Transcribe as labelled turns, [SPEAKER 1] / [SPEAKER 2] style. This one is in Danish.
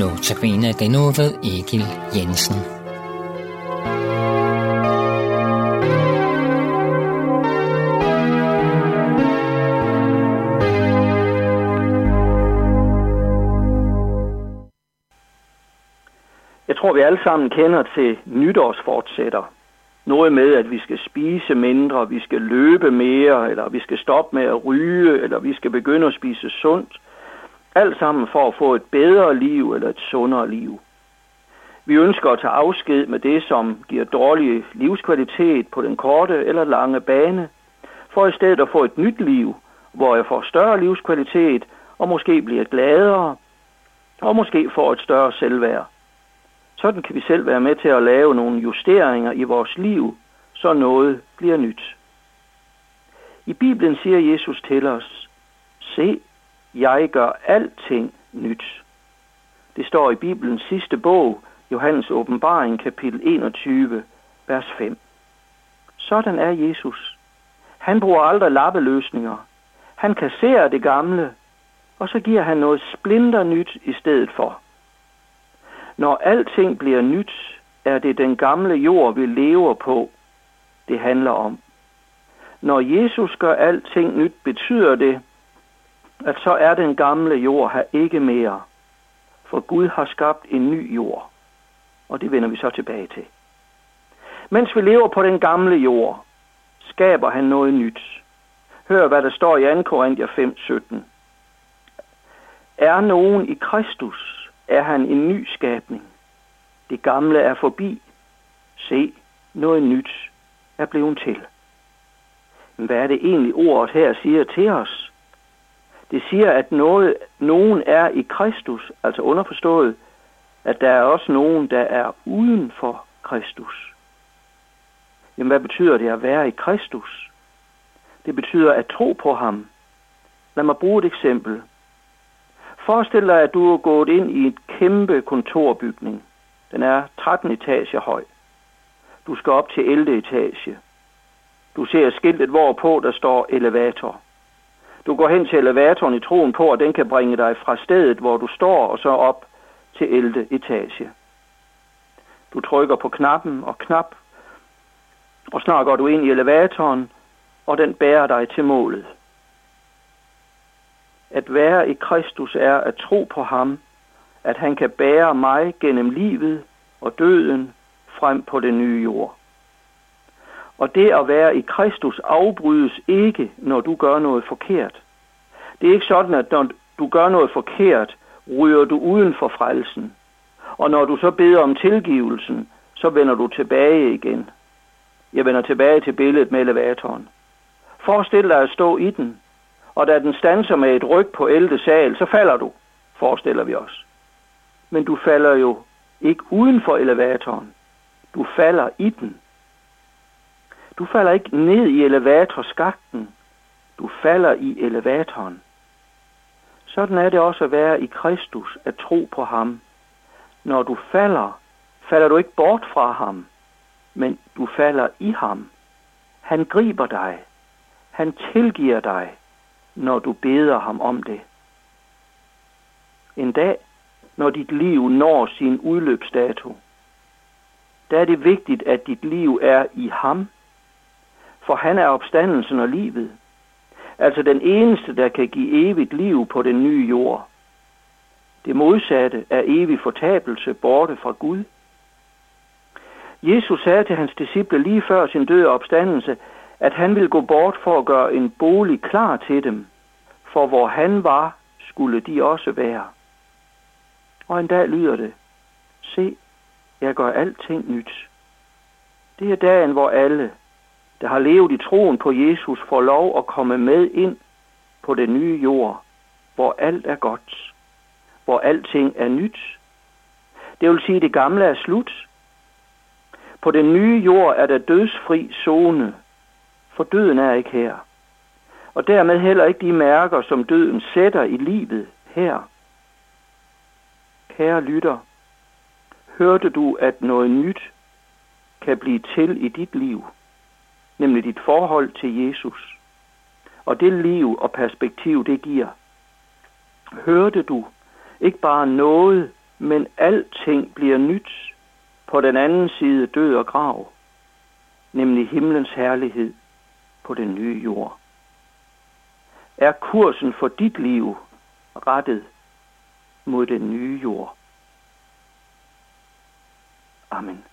[SPEAKER 1] Notabene den nu ved Egil Jensen.
[SPEAKER 2] Jeg tror, vi alle sammen kender til nytårsfortsætter. Noget med, at vi skal spise mindre, vi skal løbe mere, eller vi skal stoppe med at ryge, eller vi skal begynde at spise sundt. Alt sammen for at få et bedre liv eller et sundere liv. Vi ønsker at tage afsked med det, som giver dårlig livskvalitet på den korte eller lange bane, for i stedet at få et nyt liv, hvor jeg får større livskvalitet og måske bliver gladere, og måske får et større selvværd. Sådan kan vi selv være med til at lave nogle justeringer i vores liv, så noget bliver nyt. I Bibelen siger Jesus til os, se, jeg gør alting nyt. Det står i Bibelens sidste bog, Johannes åbenbaring, kapitel 21, vers 5. Sådan er Jesus. Han bruger aldrig lappeløsninger. Han kasserer det gamle, og så giver han noget splinter nyt i stedet for. Når alting bliver nyt, er det den gamle jord, vi lever på, det handler om. Når Jesus gør alting nyt, betyder det, at så er den gamle jord her ikke mere. For Gud har skabt en ny jord. Og det vender vi så tilbage til. Mens vi lever på den gamle jord, skaber han noget nyt. Hør, hvad der står i 2. Korinther 5:17. Er nogen i Kristus, er han en ny skabning. Det gamle er forbi. Se, noget nyt er blevet til. Men hvad er det egentlig ordet her siger til os? Det siger, at noget, nogen er i Kristus, altså underforstået, at der er også nogen, der er uden for Kristus. Jamen, hvad betyder det at være i Kristus? Det betyder at tro på ham. Lad mig bruge et eksempel. Forestil dig, at du er gået ind i en kæmpe kontorbygning. Den er 13 etager høj. Du skal op til 11. etage. Du ser skiltet, hvorpå der står elevator. Du går hen til elevatoren i troen på, at den kan bringe dig fra stedet, hvor du står, og så op til 11. etage. Du trykker på knappen og knap, og snart går du ind i elevatoren, og den bærer dig til målet. At være i Kristus er at tro på ham, at han kan bære mig gennem livet og døden frem på den nye jord. Og det at være i Kristus afbrydes ikke, når du gør noget forkert. Det er ikke sådan, at når du gør noget forkert, ryger du uden for frelsen. Og når du så beder om tilgivelsen, så vender du tilbage igen. Jeg vender tilbage til billedet med elevatoren. Forestil dig at stå i den, og da den stanser med et ryg på 11. sal, så falder du, forestiller vi os. Men du falder jo ikke uden for elevatoren. Du falder i den. Du falder ikke ned i elevatorskakten. Du falder i elevatoren. Sådan er det også at være i Kristus, at tro på ham. Når du falder, falder du ikke bort fra ham, men du falder i ham. Han griber dig. Han tilgiver dig, når du beder ham om det. En dag, når dit liv når sin udløbsdato, der er det vigtigt, at dit liv er i ham, for han er opstandelsen og livet. Altså den eneste, der kan give evigt liv på den nye jord. Det modsatte er evig fortabelse borte fra Gud. Jesus sagde til hans disciple lige før sin døde opstandelse, at han ville gå bort for at gøre en bolig klar til dem, for hvor han var, skulle de også være. Og en dag lyder det, se, jeg gør alting nyt. Det er dagen, hvor alle, der har levet i troen på Jesus, får lov at komme med ind på den nye jord, hvor alt er godt, hvor alting er nyt. Det vil sige, at det gamle er slut. På den nye jord er der dødsfri zone, for døden er ikke her. Og dermed heller ikke de mærker, som døden sætter i livet her. Kære lytter, hørte du, at noget nyt kan blive til i dit liv, nemlig dit forhold til Jesus, og det liv og perspektiv, det giver. Hørte du ikke bare noget, men alting bliver nyt på den anden side død og grav, nemlig himlens herlighed på den nye jord. Er kursen for dit liv rettet mod den nye jord? Amen.